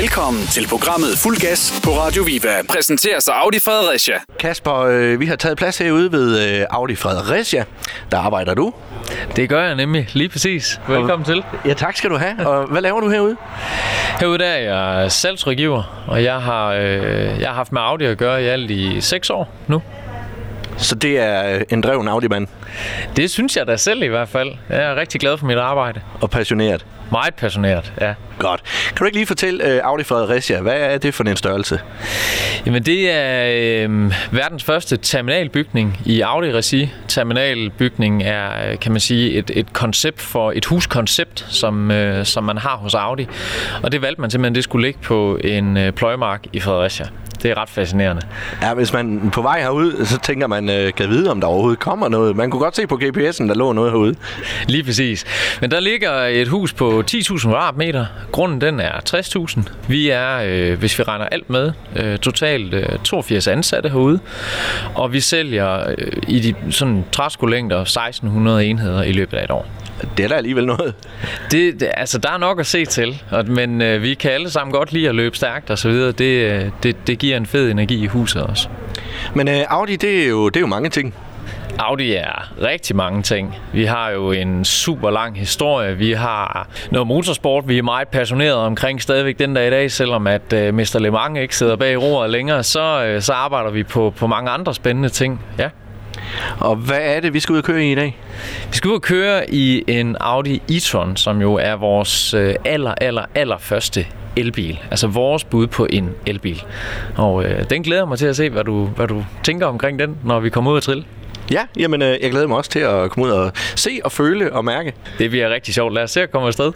Velkommen til programmet Fuld Gas på Radio Viva. Præsenteres af Audi Fredericia. Kasper, øh, vi har taget plads herude ved øh, Audi Fredericia. Der arbejder du. Det gør jeg nemlig, lige præcis. Velkommen til. Ja, tak skal du have. Og hvad laver du herude? Herude der er jeg salgsrådgiver, og jeg har, øh, jeg har haft med Audi at gøre i alt i 6 år nu. Så det er øh, en dreven Audi-mand Det synes jeg da selv i hvert fald. Jeg er rigtig glad for mit arbejde. og passioneret. Meget passioneret, ja. Godt. Kan du ikke lige fortælle øh, Audi Fredericia, hvad er det for en størrelse? Jamen det er øh, verdens første terminalbygning i Audi-regi. Terminalbygning er, øh, kan man sige, et, et koncept for et huskoncept, som, øh, som man har hos Audi. Og det valgte man simpelthen, det skulle ligge på en øh, pløjemark i Fredericia. Det er ret fascinerende. Ja, hvis man på vej herud, så tænker man, øh, kan vide, om der overhovedet kommer noget. Man kunne godt se på GPS'en, der lå noget herude. Lige præcis. Men der ligger et hus på 10.000 kvadratmeter. Grunden den er 60.000. Vi er, øh, hvis vi regner alt med, øh, totalt øh, 82 ansatte herude. Og vi sælger øh, i de sådan træskolængder 1.600 enheder i løbet af et år. Det er da alligevel noget. Det, det, altså, der er nok at se til, og, men øh, vi kan alle sammen godt lide at løbe stærkt og så videre. Det, øh, det, det giver en fed energi i huset også. Men øh, Audi, det er, jo, det er jo mange ting. Audi er rigtig mange ting. Vi har jo en super lang historie. Vi har noget motorsport, vi er meget passionerede omkring stadigvæk den dag i dag, selvom at uh, Mr. Le Mans ikke sidder bag roret længere, så, uh, så arbejder vi på, på mange andre spændende ting. Ja. Og hvad er det, vi skal ud og køre i i dag? Vi skal ud og køre i en Audi e-tron, som jo er vores øh, aller, aller, aller første elbil. Altså vores bud på en elbil. Og øh, den glæder mig til at se, hvad du, hvad du tænker omkring den, når vi kommer ud og trille. Ja, jamen øh, jeg glæder mig også til at komme ud og se og føle og mærke. Det bliver rigtig sjovt. Lad os se at komme afsted.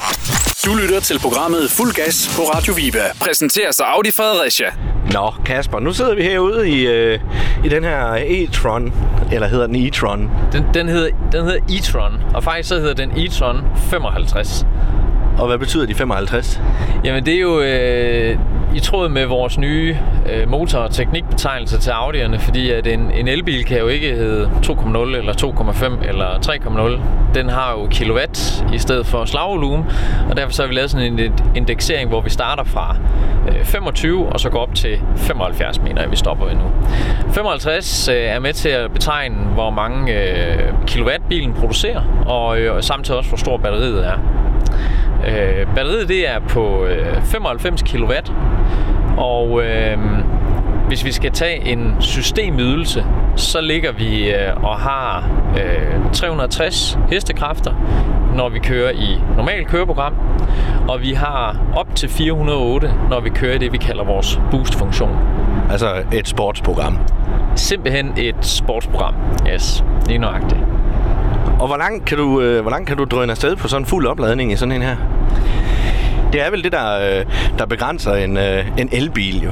Du lytter til programmet Fuld Gas på Radio Viva. Præsenteres af Audi Fredericia. Nå, Kasper, nu sidder vi herude i, øh, i den her e-tron, eller hedder den e-tron. Den, den, hedder, den hedder e-tron, og faktisk så hedder den e-tron 55. Og hvad betyder de 55? Jamen det er jo øh, i tråd med vores nye øh, motor- og teknikbetegnelse til Audi'erne, fordi at en, en elbil kan jo ikke hedde 2,0 eller 2,5 eller 3,0. Den har jo kilowatt i stedet for slagvolumen, og derfor så har vi lavet sådan en indeksering, hvor vi starter fra øh, 25 og så går op til 75 mener jeg, vi stopper ved nu. 55 øh, er med til at betegne, hvor mange øh, kilowatt bilen producerer, og øh, samtidig også, hvor stor batteriet er. Øh, batteriet det er på øh, 95 kW, og øh, hvis vi skal tage en systemydelse, så ligger vi øh, og har øh, 360 hestekræfter, når vi kører i normalt køreprogram, og vi har op til 408, når vi kører det, vi kalder vores boost-funktion. Altså et sportsprogram. Simpelthen et sportsprogram, yes, lige nøjagtigt. Og hvor langt kan du, øh, hvor langt kan du drøne afsted på sådan en fuld opladning i sådan en her? Det er vel det, der, øh, der begrænser en, øh, en elbil jo.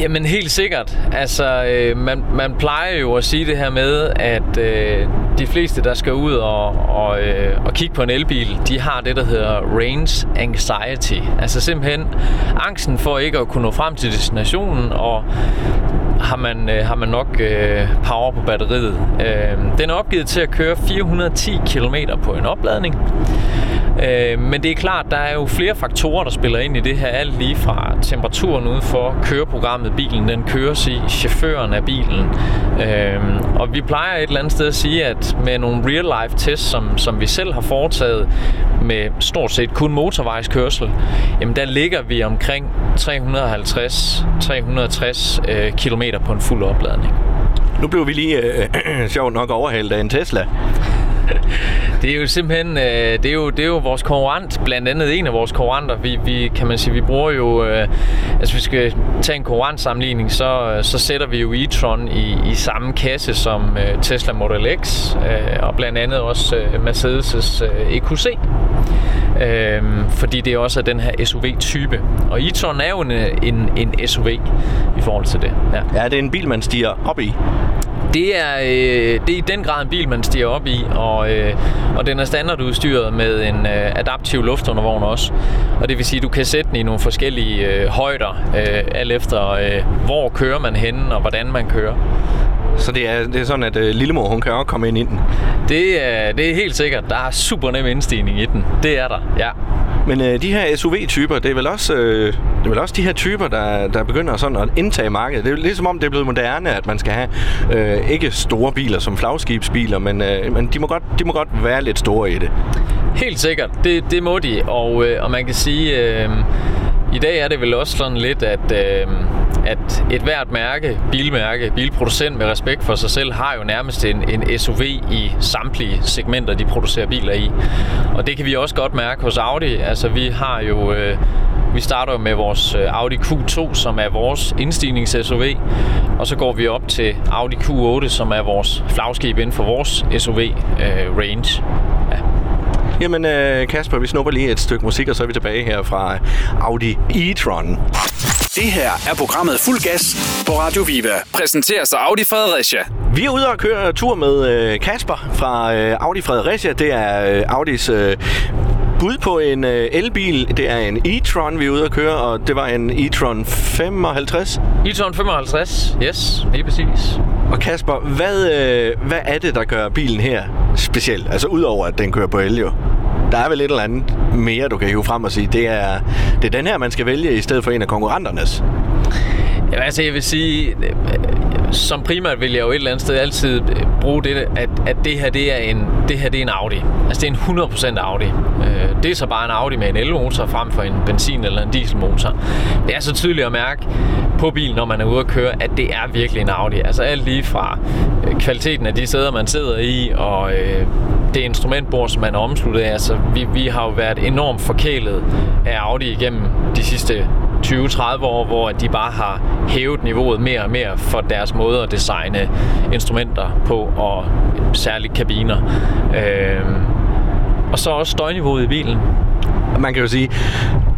Jamen helt sikkert. Altså, øh, man, man plejer jo at sige det her med, at øh, de fleste, der skal ud og, og, øh, og kigge på en elbil, de har det, der hedder range anxiety. Altså simpelthen angsten for ikke at kunne nå frem til destinationen, og har man, øh, har man nok øh, power på batteriet. Øh, den er opgivet til at køre 410 km på en opladning. Øh, men det er klart, der er jo flere faktorer, der spiller ind i det her. Alt lige fra temperaturen udenfor, køreprogrammet, bilen den køres i, chaufføren af bilen. Øh, og vi plejer et eller andet sted at sige, at med nogle real-life tests, som, som vi selv har foretaget med stort set kun motorvejskørsel, jamen der ligger vi omkring 350-360 øh, km på en fuld opladning. Nu blev vi lige øh, sjovt nok overhældt af en Tesla. Det er jo simpelthen, øh, det, er jo, det er jo vores konkurrent, blandt andet en af vores konkurrenter. Vi, vi kan man sige, vi bruger jo, øh, altså vi skal tage en konkurrentsammenligning, så, øh, så sætter vi jo e-tron i, i samme kasse som øh, Tesla Model X, øh, og blandt andet også øh, Mercedes' øh, EQC. Øh, fordi det også er den her SUV-type. Og e-tron er jo en, en, en SUV i forhold til det. Ja, det er en bil, man stiger op i. Det er, øh, det er i den grad en bil, man stiger op i, og, øh, og den er standardudstyret med en øh, adaptiv luftundervogn også. Og det vil sige, at du kan sætte den i nogle forskellige øh, højder, øh, alt efter øh, hvor kører man henne og hvordan man kører. Så det er, det er sådan, at øh, lillemor, hun kan også komme ind i den. Det er, det er helt sikkert. Der er super nem indstigning i den. Det er der, ja. Men øh, de her SUV-typer, det er vel også, øh, det er vel også de her typer, der, der begynder sådan at indtage markedet. Det er ligesom om, det er blevet moderne, at man skal have øh, ikke store biler som flagskibsbiler, men, øh, men de, må godt, de må godt være lidt store i det. Helt sikkert, det, det må de, og, øh, og man kan sige, øh, i dag er det vel også sådan lidt, at, øh, at et hvert mærke, bilmærke, bilproducent med respekt for sig selv, har jo nærmest en, en SUV i samtlige segmenter, de producerer biler i. Og det kan vi også godt mærke hos Audi. Altså vi har jo... Øh, vi starter jo med vores øh, Audi Q2, som er vores indstignings-SUV, og så går vi op til Audi Q8, som er vores flagskib inden for vores SUV-range. Øh, ja. Jamen øh, Kasper, vi snupper lige et stykke musik, og så er vi tilbage her fra Audi e-tron. Det her er programmet Fuld Gas på Radio Viva. Præsenteres af Audi Fredericia. Vi er ude og køre tur med øh, Kasper fra øh, Audi Fredericia. Det er øh, Audis bud på en øh, elbil. Det er en e-tron, vi er ude at køre, og det var en e-tron 55. e-tron 55, yes, lige præcis. Og Kasper, hvad, øh, hvad er det, der gør bilen her speciel? Altså udover at den kører på el jo. Der er vel et eller andet mere, du kan hive frem og sige, det er, det er den her, man skal vælge i stedet for en af konkurrenternes. Ja, altså jeg vil sige, øh, som primært vil jeg jo et eller andet sted altid øh, bruge det, at, at det her det er en det her det er en Audi. Altså det er en 100% Audi. Øh, det er så bare en Audi med en elmotor frem for en benzin- eller en dieselmotor. Det er så tydeligt at mærke på bilen, når man er ude at køre, at det er virkelig en Audi. Altså alt lige fra kvaliteten af de sæder, man sidder i, og det instrumentbord, som man er omsluttet af. Altså, vi, vi har jo været enormt forkælet af Audi igennem de sidste 20-30 år, hvor de bare har hævet niveauet mere og mere for deres måde at designe instrumenter på, og særligt kabiner. Øh, og så også støjniveauet i bilen. Man kan jo sige,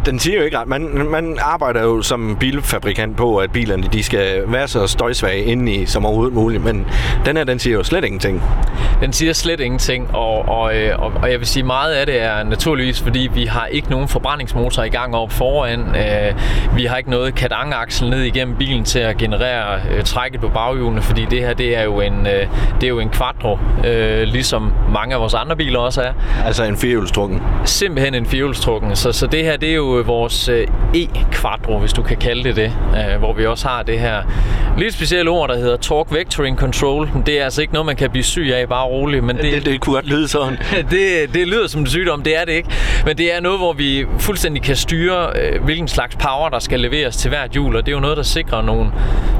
den siger jo ikke ret. Man, man arbejder jo som bilfabrikant på, at bilerne de skal være så støjsvage indeni som overhovedet muligt, men den her, den siger jo slet ingenting. Den siger slet ingenting, og, og, øh, og, og jeg vil sige, meget af det er naturligvis, fordi vi har ikke nogen forbrændingsmotor i gang op foran. Øh, vi har ikke noget kadangaksel ned igennem bilen til at generere øh, trækket på baghjulene, fordi det her, det er jo en, øh, det er jo en quattro, øh, ligesom mange af vores andre biler også er. Altså en firehjulstrukken? Simpelthen en firehjulstrukken. Så, så det her, det er jo vores øh, E-quattro, hvis du kan kalde det det, øh, hvor vi også har det her lidt specielle ord, der hedder Torque Vectoring Control. Det er altså ikke noget, man kan blive syg af, bare roligt. Men det, det, det kunne godt lyde sådan. det, det lyder som en sygdom, det er det ikke. Men det er noget, hvor vi fuldstændig kan styre, øh, hvilken slags power, der skal leveres til hvert hjul, og det er jo noget, der sikrer nogle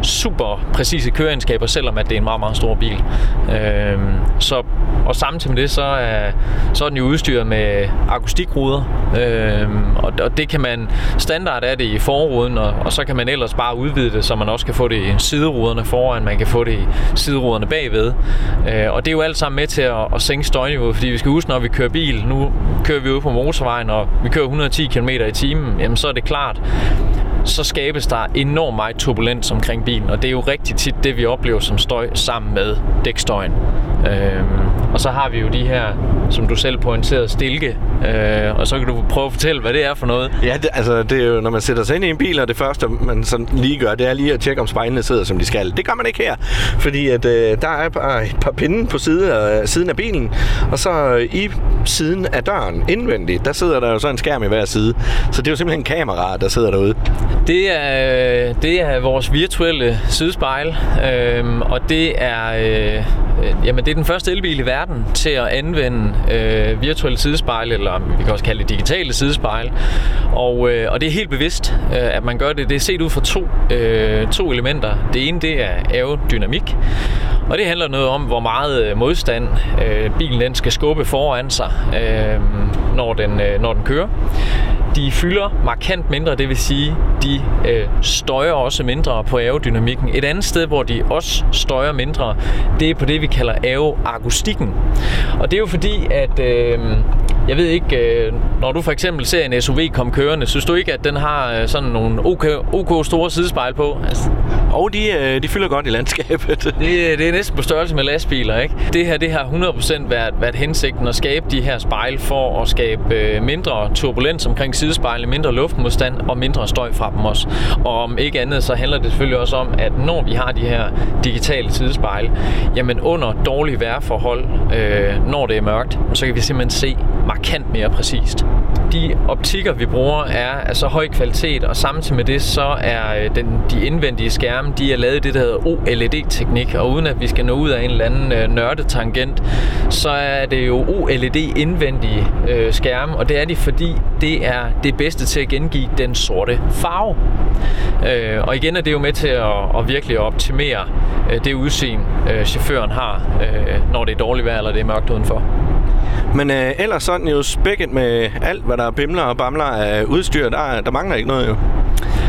super præcise køreegenskaber, selvom at det er en meget, meget stor bil. Øh, så, og samtidig med det, så er, så er den jo udstyret med akustikruder, øhm, og, og det kan man, standard er det i forruden, og, og så kan man ellers bare udvide det, så man også kan få det i sideruderne foran, man kan få det i sideruderne bagved. Øh, og det er jo alt sammen med til at, at sænke støjniveauet, fordi vi skal huske, når vi kører bil, nu kører vi ud på motorvejen, og vi kører 110 km i timen, jamen så er det klart, så skabes der enormt meget turbulens omkring bilen, og det er jo rigtig tit det, vi oplever som støj sammen med dækstøjen. Øhm, og så har vi jo de her, som du selv pointerede, stilke, øh, og så kan du prøve at fortælle, hvad det er for noget. Ja, det, altså det er jo, når man sætter sig ind i en bil, og det første, man sådan lige gør, det er lige at tjekke, om spejlene sidder, som de skal. Det gør man ikke her, fordi at, øh, der er bare et par pinde på side af, siden af bilen, og så øh, i siden af døren, indvendigt, der sidder der jo så en skærm i hver side. Så det er jo simpelthen en kamera, der sidder derude. Det er, det er vores virtuelle sidespejl, øh, og det er, øh, jamen det er den første elbil i verden til at anvende øh, virtuelle sidespejl, eller vi kan også kalde det digitale sidespejl. Og, øh, og det er helt bevidst, øh, at man gør det. Det er set ud fra to, øh, to elementer. Det ene det er aerodynamik, og det handler noget om, hvor meget øh, modstand øh, bilen den skal skubbe foran sig, øh, når, den, øh, når den kører. De fylder markant mindre, det vil sige, de øh, støjer også mindre på aerodynamikken. Et andet sted, hvor de også støjer mindre, det er på det, vi kalder aeroakustikken. Og det er jo fordi, at øh, jeg ved ikke, øh, når du for eksempel ser en SUV komme kørende, synes du ikke, at den har øh, sådan nogle OK, OK store sidespejl på? Altså, og de, øh, de fylder godt i landskabet. det, det er næsten på størrelse med lastbiler, ikke? Det her, det har 100% været, været hensigten at skabe de her spejl for at skabe øh, mindre turbulens omkring sidespejlene, mindre luftmodstand og mindre støj fra dem også. Og om ikke andet, så handler det selvfølgelig også om, at når vi har de her digitale sidespejle, jamen under dårlige vejrforhold, øh, når det er mørkt, så kan vi simpelthen se markant mere præcist de optikker, vi bruger, er af så høj kvalitet, og samtidig med det, så er øh, den, de indvendige skærme, de er lavet i det, der hedder OLED-teknik, og uden at vi skal nå ud af en eller anden øh, nørdet tangent, så er det jo OLED-indvendige øh, skærme, og det er de, fordi det er det bedste til at gengive den sorte farve. Øh, og igen er det jo med til at, at virkelig optimere øh, det udseende, øh, chaufføren har, øh, når det er dårligt vejr eller det er mørkt udenfor. Men øh, ellers sådan jo spækket med alt, hvad der bimler og bamler af udstyr, der, der mangler ikke noget jo.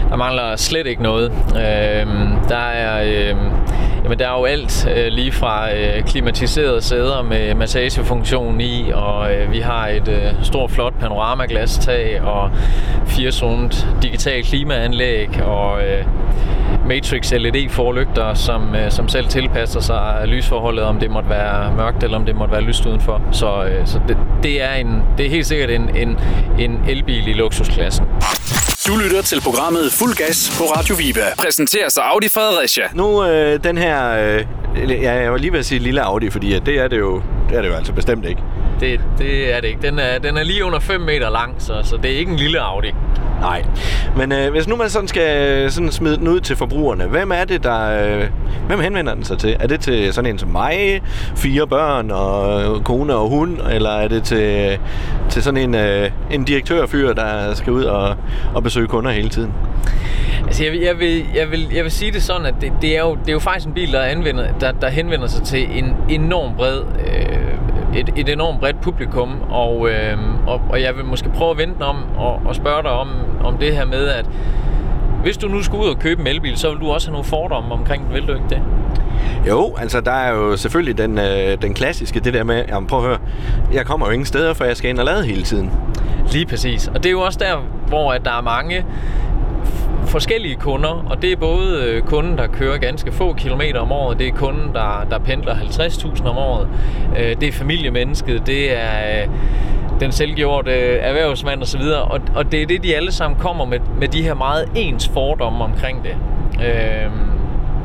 Der mangler slet ikke noget. Øh, der er... Øh, Jamen, der er jo alt øh, lige fra øh, klimatiserede sæder med massagefunktion i, og øh, vi har et øh, stort, flot panoramaglas-tag og firezonet digital klimaanlæg og øh, Matrix LED-forlygter, som, øh, som selv tilpasser sig lysforholdet, om det måtte være mørkt eller om det måtte være lyst udenfor. Så, øh, så det, det, er en, det er helt sikkert en, en, en elbil i luksusklassen. Du lytter til programmet Fuld Gas på Radio Viva. Præsenterer sig Audi Fredericia. Nu øh, den her, øh, ja, jeg var lige ved at sige lille Audi, fordi det er det jo, det er det jo altså bestemt ikke. Det, det er det ikke. Den er, den er lige under 5 meter lang, så, så det er ikke en lille Audi. Nej, men øh, hvis nu man sådan skal sådan smide den ud til forbrugerne, hvem er det, der... Øh, hvem henvender den sig til? Er det til sådan en som mig, fire børn og kone og hund, eller er det til, til sådan en, øh, en direktørfyr, der skal ud og, og besøge kunder hele tiden? Altså, jeg vil, jeg vil, jeg vil, jeg vil sige det sådan, at det, det, er, jo, det er jo faktisk en bil, der, anvender, der, der henvender sig til en enorm bred øh, et, et enormt bredt publikum, og, øh, og, og jeg vil måske prøve at vente om og, og spørge dig om, om det her med, at hvis du nu skulle ud og købe en elbil, så vil du også have nogle fordomme omkring den, vil du ikke det? Jo, altså der er jo selvfølgelig den, øh, den klassiske, det der med, jamen prøv at høre, jeg kommer jo ingen steder, for jeg skal ind og lade hele tiden. Lige præcis. Og det er jo også der, hvor at der er mange forskellige kunder, og det er både øh, kunden, der kører ganske få kilometer om året, det er kunden, der, der pendler 50.000 om året, øh, det er familiemennesket, det er øh, den selvgjorte erhvervsmand osv., og, og det er det, de alle sammen kommer med, med de her meget ens fordomme omkring det. Øh,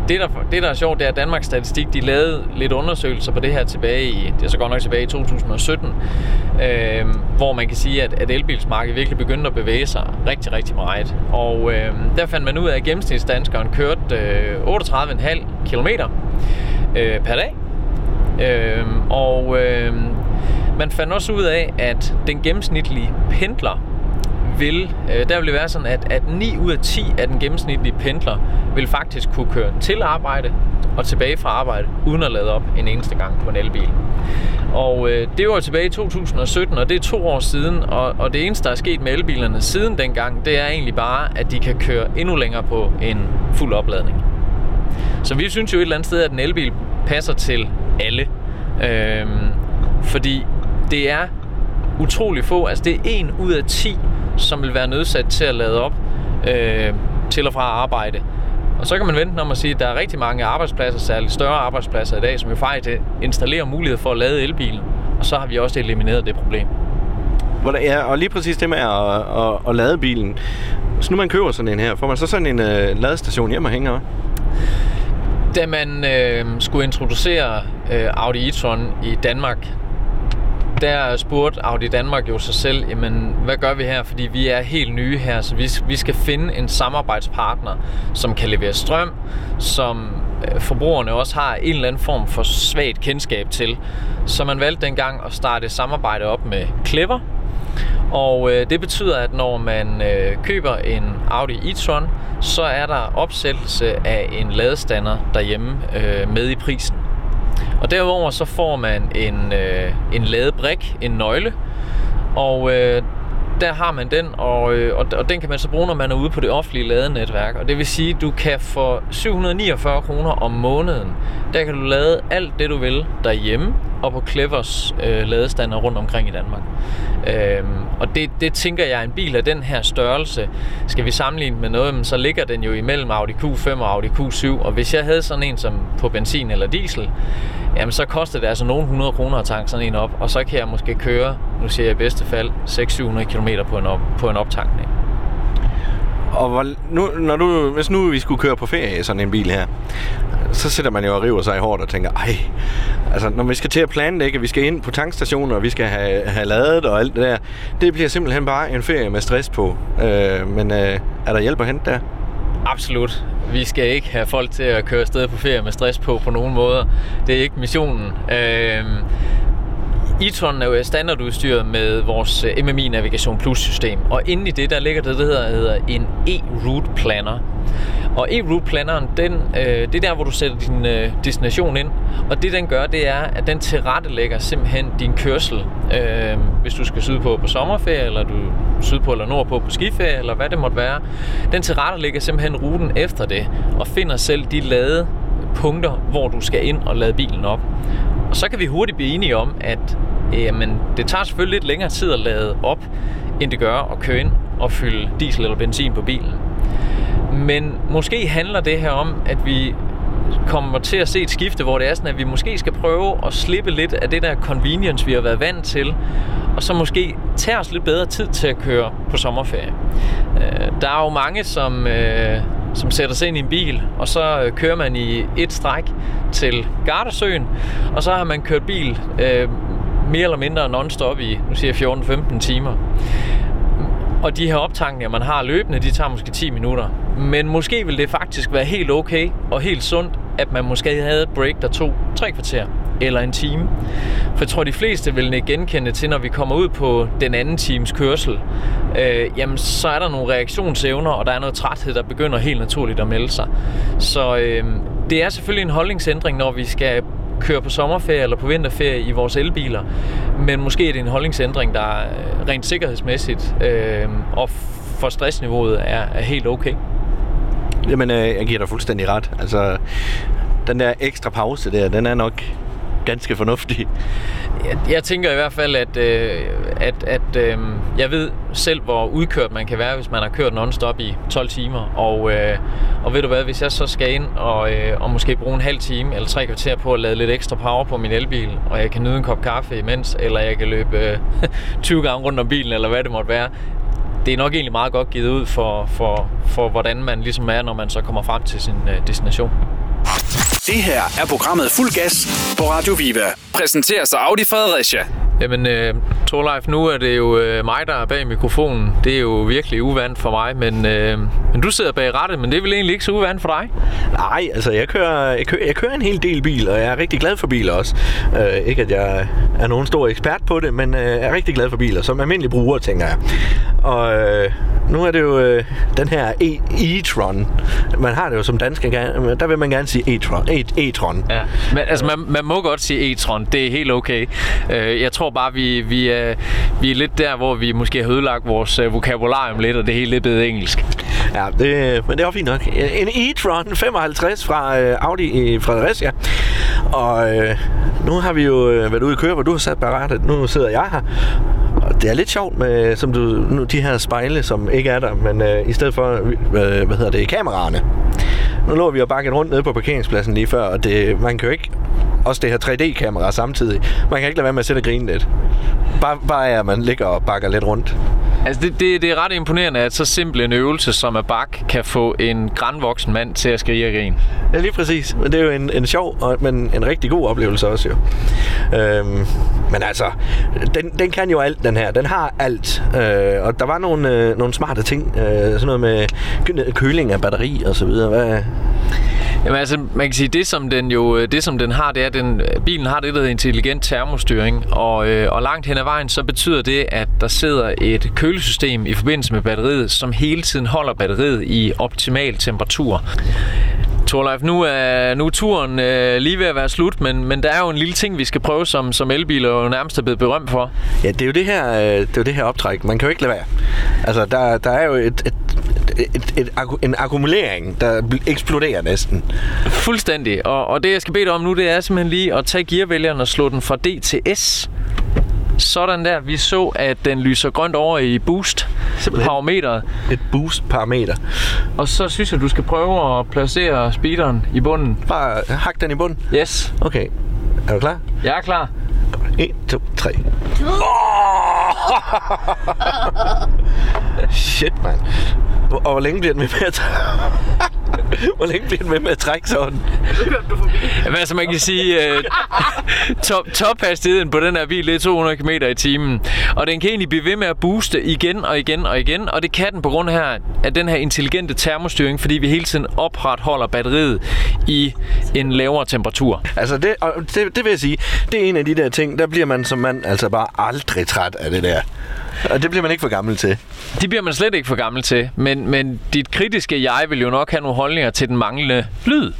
det, der, det, der er sjovt, det er, at Danmarks Statistik de lavede lidt undersøgelser på det her tilbage i, det er så godt nok tilbage i 2017, øh, hvor man kan sige, at, at elbilsmarkedet virkelig begyndte at bevæge sig rigtig, rigtig meget. Og øh, der fandt man ud af, at gennemsnitsdanskeren kørte øh, 38,5 km øh, per dag. Øh, og øh, man fandt også ud af, at den gennemsnitlige pendler vil, øh, der vil det være sådan, at, at 9 ud af 10 af den gennemsnitlige pendler vil faktisk kunne køre til arbejde og tilbage fra arbejde, uden at lade op en eneste gang på en elbil. Og øh, det var tilbage i 2017, og det er to år siden, og, og det eneste, der er sket med elbilerne siden dengang, det er egentlig bare, at de kan køre endnu længere på en fuld opladning. Så vi synes jo et eller andet sted, at en elbil passer til alle. Øhm, fordi det er utrolig få, altså det er 1 ud af 10 som vil være nødsat til at lade op øh, til og fra arbejde. Og så kan man vente om at sige, at der er rigtig mange arbejdspladser, særligt større arbejdspladser i dag, som jo faktisk installerer mulighed for at lade elbilen. Og så har vi også elimineret det problem. Ja, og lige præcis det med at, at, at lade bilen. Så nu man køber sådan en her, får man så sådan en uh, ladestation hjemme og hænger? Da man øh, skulle introducere øh, Audi e-tron i Danmark, der spurgte Audi Danmark jo sig selv, jamen, hvad gør vi her? Fordi vi er helt nye her, så vi, vi skal finde en samarbejdspartner, som kan levere strøm, som øh, forbrugerne også har en eller anden form for svagt kendskab til. Så man valgte dengang at starte samarbejde op med Clever, og øh, det betyder, at når man øh, køber en Audi e-tron, så er der opsættelse af en ladestander derhjemme øh, med i prisen. Og derudover så får man en, øh, en ladebrik, en nøgle, og øh, der har man den, og, øh, og, og den kan man så bruge, når man er ude på det offentlige ladenetværk. Og det vil sige, at du kan for 749 kroner om måneden, der kan du lade alt det, du vil derhjemme, og på Clevers øh, ladestander rundt omkring i Danmark. Øhm, og det, det tænker jeg, en bil af den her størrelse, skal vi sammenligne med noget, så ligger den jo imellem Audi Q5 og Audi Q7. Og hvis jeg havde sådan en som på benzin eller diesel, jamen så koster det altså nogle 100 kroner at tanke sådan en op, og så kan jeg måske køre, nu siger jeg i bedste fald, 600-700 km på en, op, på en optankning. Og hvor, nu, når du, hvis nu vi skulle køre på ferie i sådan en bil her, så sætter man jo og river sig i hårdt og tænker, ej, altså når vi skal til at planlægge, vi skal ind på tankstationer, og vi skal have, have ladet og alt det der, det bliver simpelthen bare en ferie med stress på. Øh, men øh, er der hjælp at hente der? Absolut. Vi skal ikke have folk til at køre afsted på ferie med stress på på nogen måder. Det er ikke missionen. Øh, e-tron er jo standardudstyret med vores eh, MMI Navigation Plus system, og inde i det, der ligger det, der hedder, hedder en e-route planner. Og e-route planneren, den, øh, det er der, hvor du sætter din øh, destination ind, og det den gør, det er, at den tilrettelægger simpelthen din kørsel, øh, hvis du skal sydpå på sommerferie, eller du sydpå eller nordpå på skiferie, eller hvad det måtte være. Den tilrettelægger simpelthen ruten efter det, og finder selv de lade punkter, hvor du skal ind og lade bilen op. Og så kan vi hurtigt blive enige om, at øh, jamen, det tager selvfølgelig lidt længere tid at lade op, end det gør at køre ind og fylde diesel eller benzin på bilen. Men måske handler det her om, at vi kommer til at se et skifte, hvor det er sådan, at vi måske skal prøve at slippe lidt af det der convenience, vi har været vant til, og så måske tage os lidt bedre tid til at køre på sommerferie. Øh, der er jo mange, som, øh, som sætter sig ind i en bil, og så øh, kører man i et stræk til Gardasøen, og så har man kørt bil øh, mere eller mindre non-stop i, nu siger 14-15 timer. Og de her optankninger, man har løbende, de tager måske 10 minutter. Men måske vil det faktisk være helt okay og helt sundt, at man måske havde et break, der tog tre kvarter eller en time. For jeg tror, de fleste vil ikke genkende til, når vi kommer ud på den anden times kørsel, øh, jamen så er der nogle reaktionsevner, og der er noget træthed, der begynder helt naturligt at melde sig. Så øh, det er selvfølgelig en holdningsændring, når vi skal køre på sommerferie eller på vinterferie i vores elbiler. Men måske er det en holdningsændring, der øh, rent sikkerhedsmæssigt øh, og for stressniveauet er, er helt okay. Jamen, øh, jeg giver dig fuldstændig ret. Altså, den der ekstra pause der, den er nok ganske fornuftig. Jeg, jeg tænker i hvert fald, at, øh, at, at øh, jeg ved selv, hvor udkørt man kan være, hvis man har kørt non-stop i 12 timer. Og, øh, og ved du hvad, hvis jeg så skal ind og, øh, og måske bruge en halv time eller tre kvarter på at lade lidt ekstra power på min elbil, og jeg kan nyde en kop kaffe imens, eller jeg kan løbe øh, 20 gange rundt om bilen, eller hvad det måtte være, det er nok egentlig meget godt givet ud for, for, for hvordan man ligesom er, når man så kommer frem til sin øh, destination. Det her er programmet Fuld Gas på Radio Viva. Præsenterer sig Audi Fredericia. Jamen, øh, Torleif, nu er det jo øh, mig, der er bag mikrofonen. Det er jo virkelig uvandt for mig, men, øh, men du sidder bag rattet, men det er vel egentlig ikke så uvandt for dig? Nej, altså jeg kører, jeg, kører, jeg kører en hel del bil, og jeg er rigtig glad for biler også. Øh, ikke at jeg er nogen stor ekspert på det, men øh, jeg er rigtig glad for biler, som almindelig bruger, tænker jeg. Og øh, nu er det jo øh, den her e- e-tron. Man har det jo som dansk, der vil man gerne sige e-tron. E- e-tron. Ja, men altså man, man må godt sige e-tron, det er helt okay. Øh, jeg tror bare, vi, vi, er, vi er lidt der, hvor vi måske har ødelagt vores øh, vokabularium lidt, og det hele lidt blevet engelsk. Ja, det, men det er også fint nok. En e-tron 55 fra øh, Audi i Fredericia. Og øh, nu har vi jo øh, været ude at køre, hvor du har sat baratet. Nu sidder jeg her. Og det er lidt sjovt med som du, nu, de her spejle, som ikke er der, men øh, i stedet for, øh, hvad hedder det, kameraerne. Nu lå vi og bakket rundt nede på parkeringspladsen lige før, og det, man kan jo ikke også det her 3D-kamera samtidig. Man kan ikke lade være med at sætte og grine lidt. Bare, bare at man ligger og bakker lidt rundt. Altså det, det, det er ret imponerende, at så simpel en øvelse som at bak kan få en grænvoksen mand til at skrige og grine. Ja, lige præcis. Men det er jo en, en sjov, og, men en rigtig god oplevelse også jo. Øhm, men altså, den, den kan jo alt, den her. Den har alt. Øh, og der var nogle, øh, nogle smarte ting. Øh, sådan noget med køling af batteri og så videre. Hvad, Jamen altså, man kan sige, det som den jo, øh, det som den har, det er, at den, øh, bilen har det, der hedder intelligent termostyring, og, øh, og langt hen ad vejen, så betyder det, at der sidder et kølesystem i forbindelse med batteriet, som hele tiden holder batteriet i optimal temperatur. Torleif, nu er, nu er turen øh, lige ved at være slut, men, men der er jo en lille ting, vi skal prøve, som, som elbiler jo nærmest er blevet berømt for. Ja, det er jo det her, øh, det er jo det her optræk. Man kan jo ikke lade være. Altså, der, der er jo et, et et, et, et, en akkumulering, der eksploderer næsten. Fuldstændig. Og, og det, jeg skal bede dig om nu, det er simpelthen lige at tage gearvælgeren og slå den fra D til S. Sådan der. Vi så, at den lyser grønt over i boost parameteret. Et boost parameter. Og så synes jeg, du skal prøve at placere speederen i bunden. Bare hak den i bunden? Yes. Okay. Er du klar? Jeg er klar. 1, 2, 3. Shit, mand. Og hvor længe bliver den med med at Hvor længe bliver den med med at trække sådan? Jamen, altså man kan sige, uh, top, tophastigheden på den her bil, det er 200 km i timen. Og den kan egentlig blive ved med at booste igen og igen og igen. Og det kan den på grund af, af den her intelligente termostyring, fordi vi hele tiden opretholder batteriet i en lavere temperatur. Altså, det, og det, det vil jeg sige, det er en af de der ting, der bliver man som mand altså bare aldrig træt af det der. Og det bliver man ikke for gammel til. Det bliver man slet ikke for gammel til. Men, men dit kritiske jeg vil jo nok have nogle holdninger til den manglende lyd.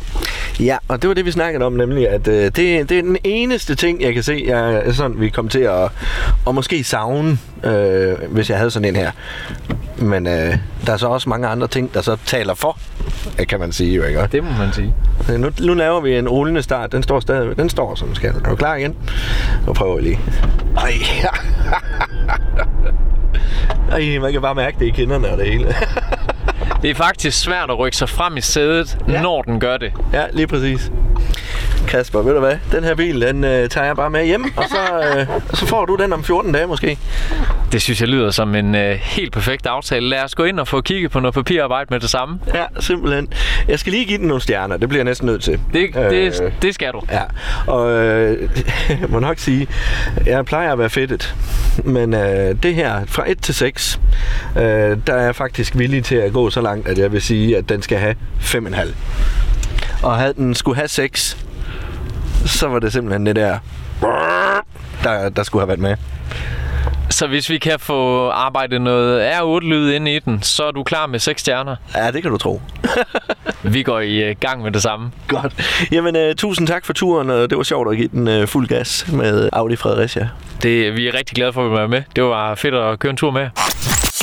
Ja, og det var det, vi snakkede om, nemlig, at øh, det, det er den eneste ting, jeg kan se, jeg sådan, vi kommer til at, at måske savne, øh, hvis jeg havde sådan en her. Men øh, der er så også mange andre ting, der så taler for, øh, kan man sige jo, ikke? Det må man sige. Nu, nu laver vi en rullende start. Den står stadig. Den står som den skal. Er du klar igen? Nu prøver vi lige. Ej. Ej, man kan bare mærke det i kinderne og det hele. Det er faktisk svært at rykke sig frem i sædet, Ja. ja. når den gør det. ja, lige præcis. Kasper, ved du hvad? Den her bil, den øh, tager jeg bare med hjem, og så, øh, så får du den om 14 dage måske. Det synes jeg lyder som en øh, helt perfekt aftale. Lad os gå ind og få kigget på noget papirarbejde med det samme. Ja, simpelthen. Jeg skal lige give den nogle stjerner. Det bliver jeg næsten nødt til. Det, det, Øh. det skal du. Ja, og øh, jeg må nok sige, jeg plejer at være fedtet, men øh, det her fra 1 til 6, øh, der er jeg faktisk villig til at gå så langt, at jeg vil sige, at den skal have 5,5. Og havde den skulle have 6, så var det simpelthen det der, der, der skulle have været med. Så hvis vi kan få arbejdet noget R8-lyd ind i den, så er du klar med 6 stjerner. Ja, det kan du tro. Vi går i øh, gang med det samme. Godt. Jamen, øh, tusind tak for turen, og det var sjovt at give den øh, fuld gas med Audi Fredericia. Det, vi er rigtig glade for at være med. Det var fedt at køre en tur med.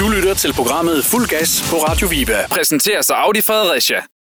Du lytter til programmet Fuld Gas på Radio Viva. Præsenteres af Audi Fredericia.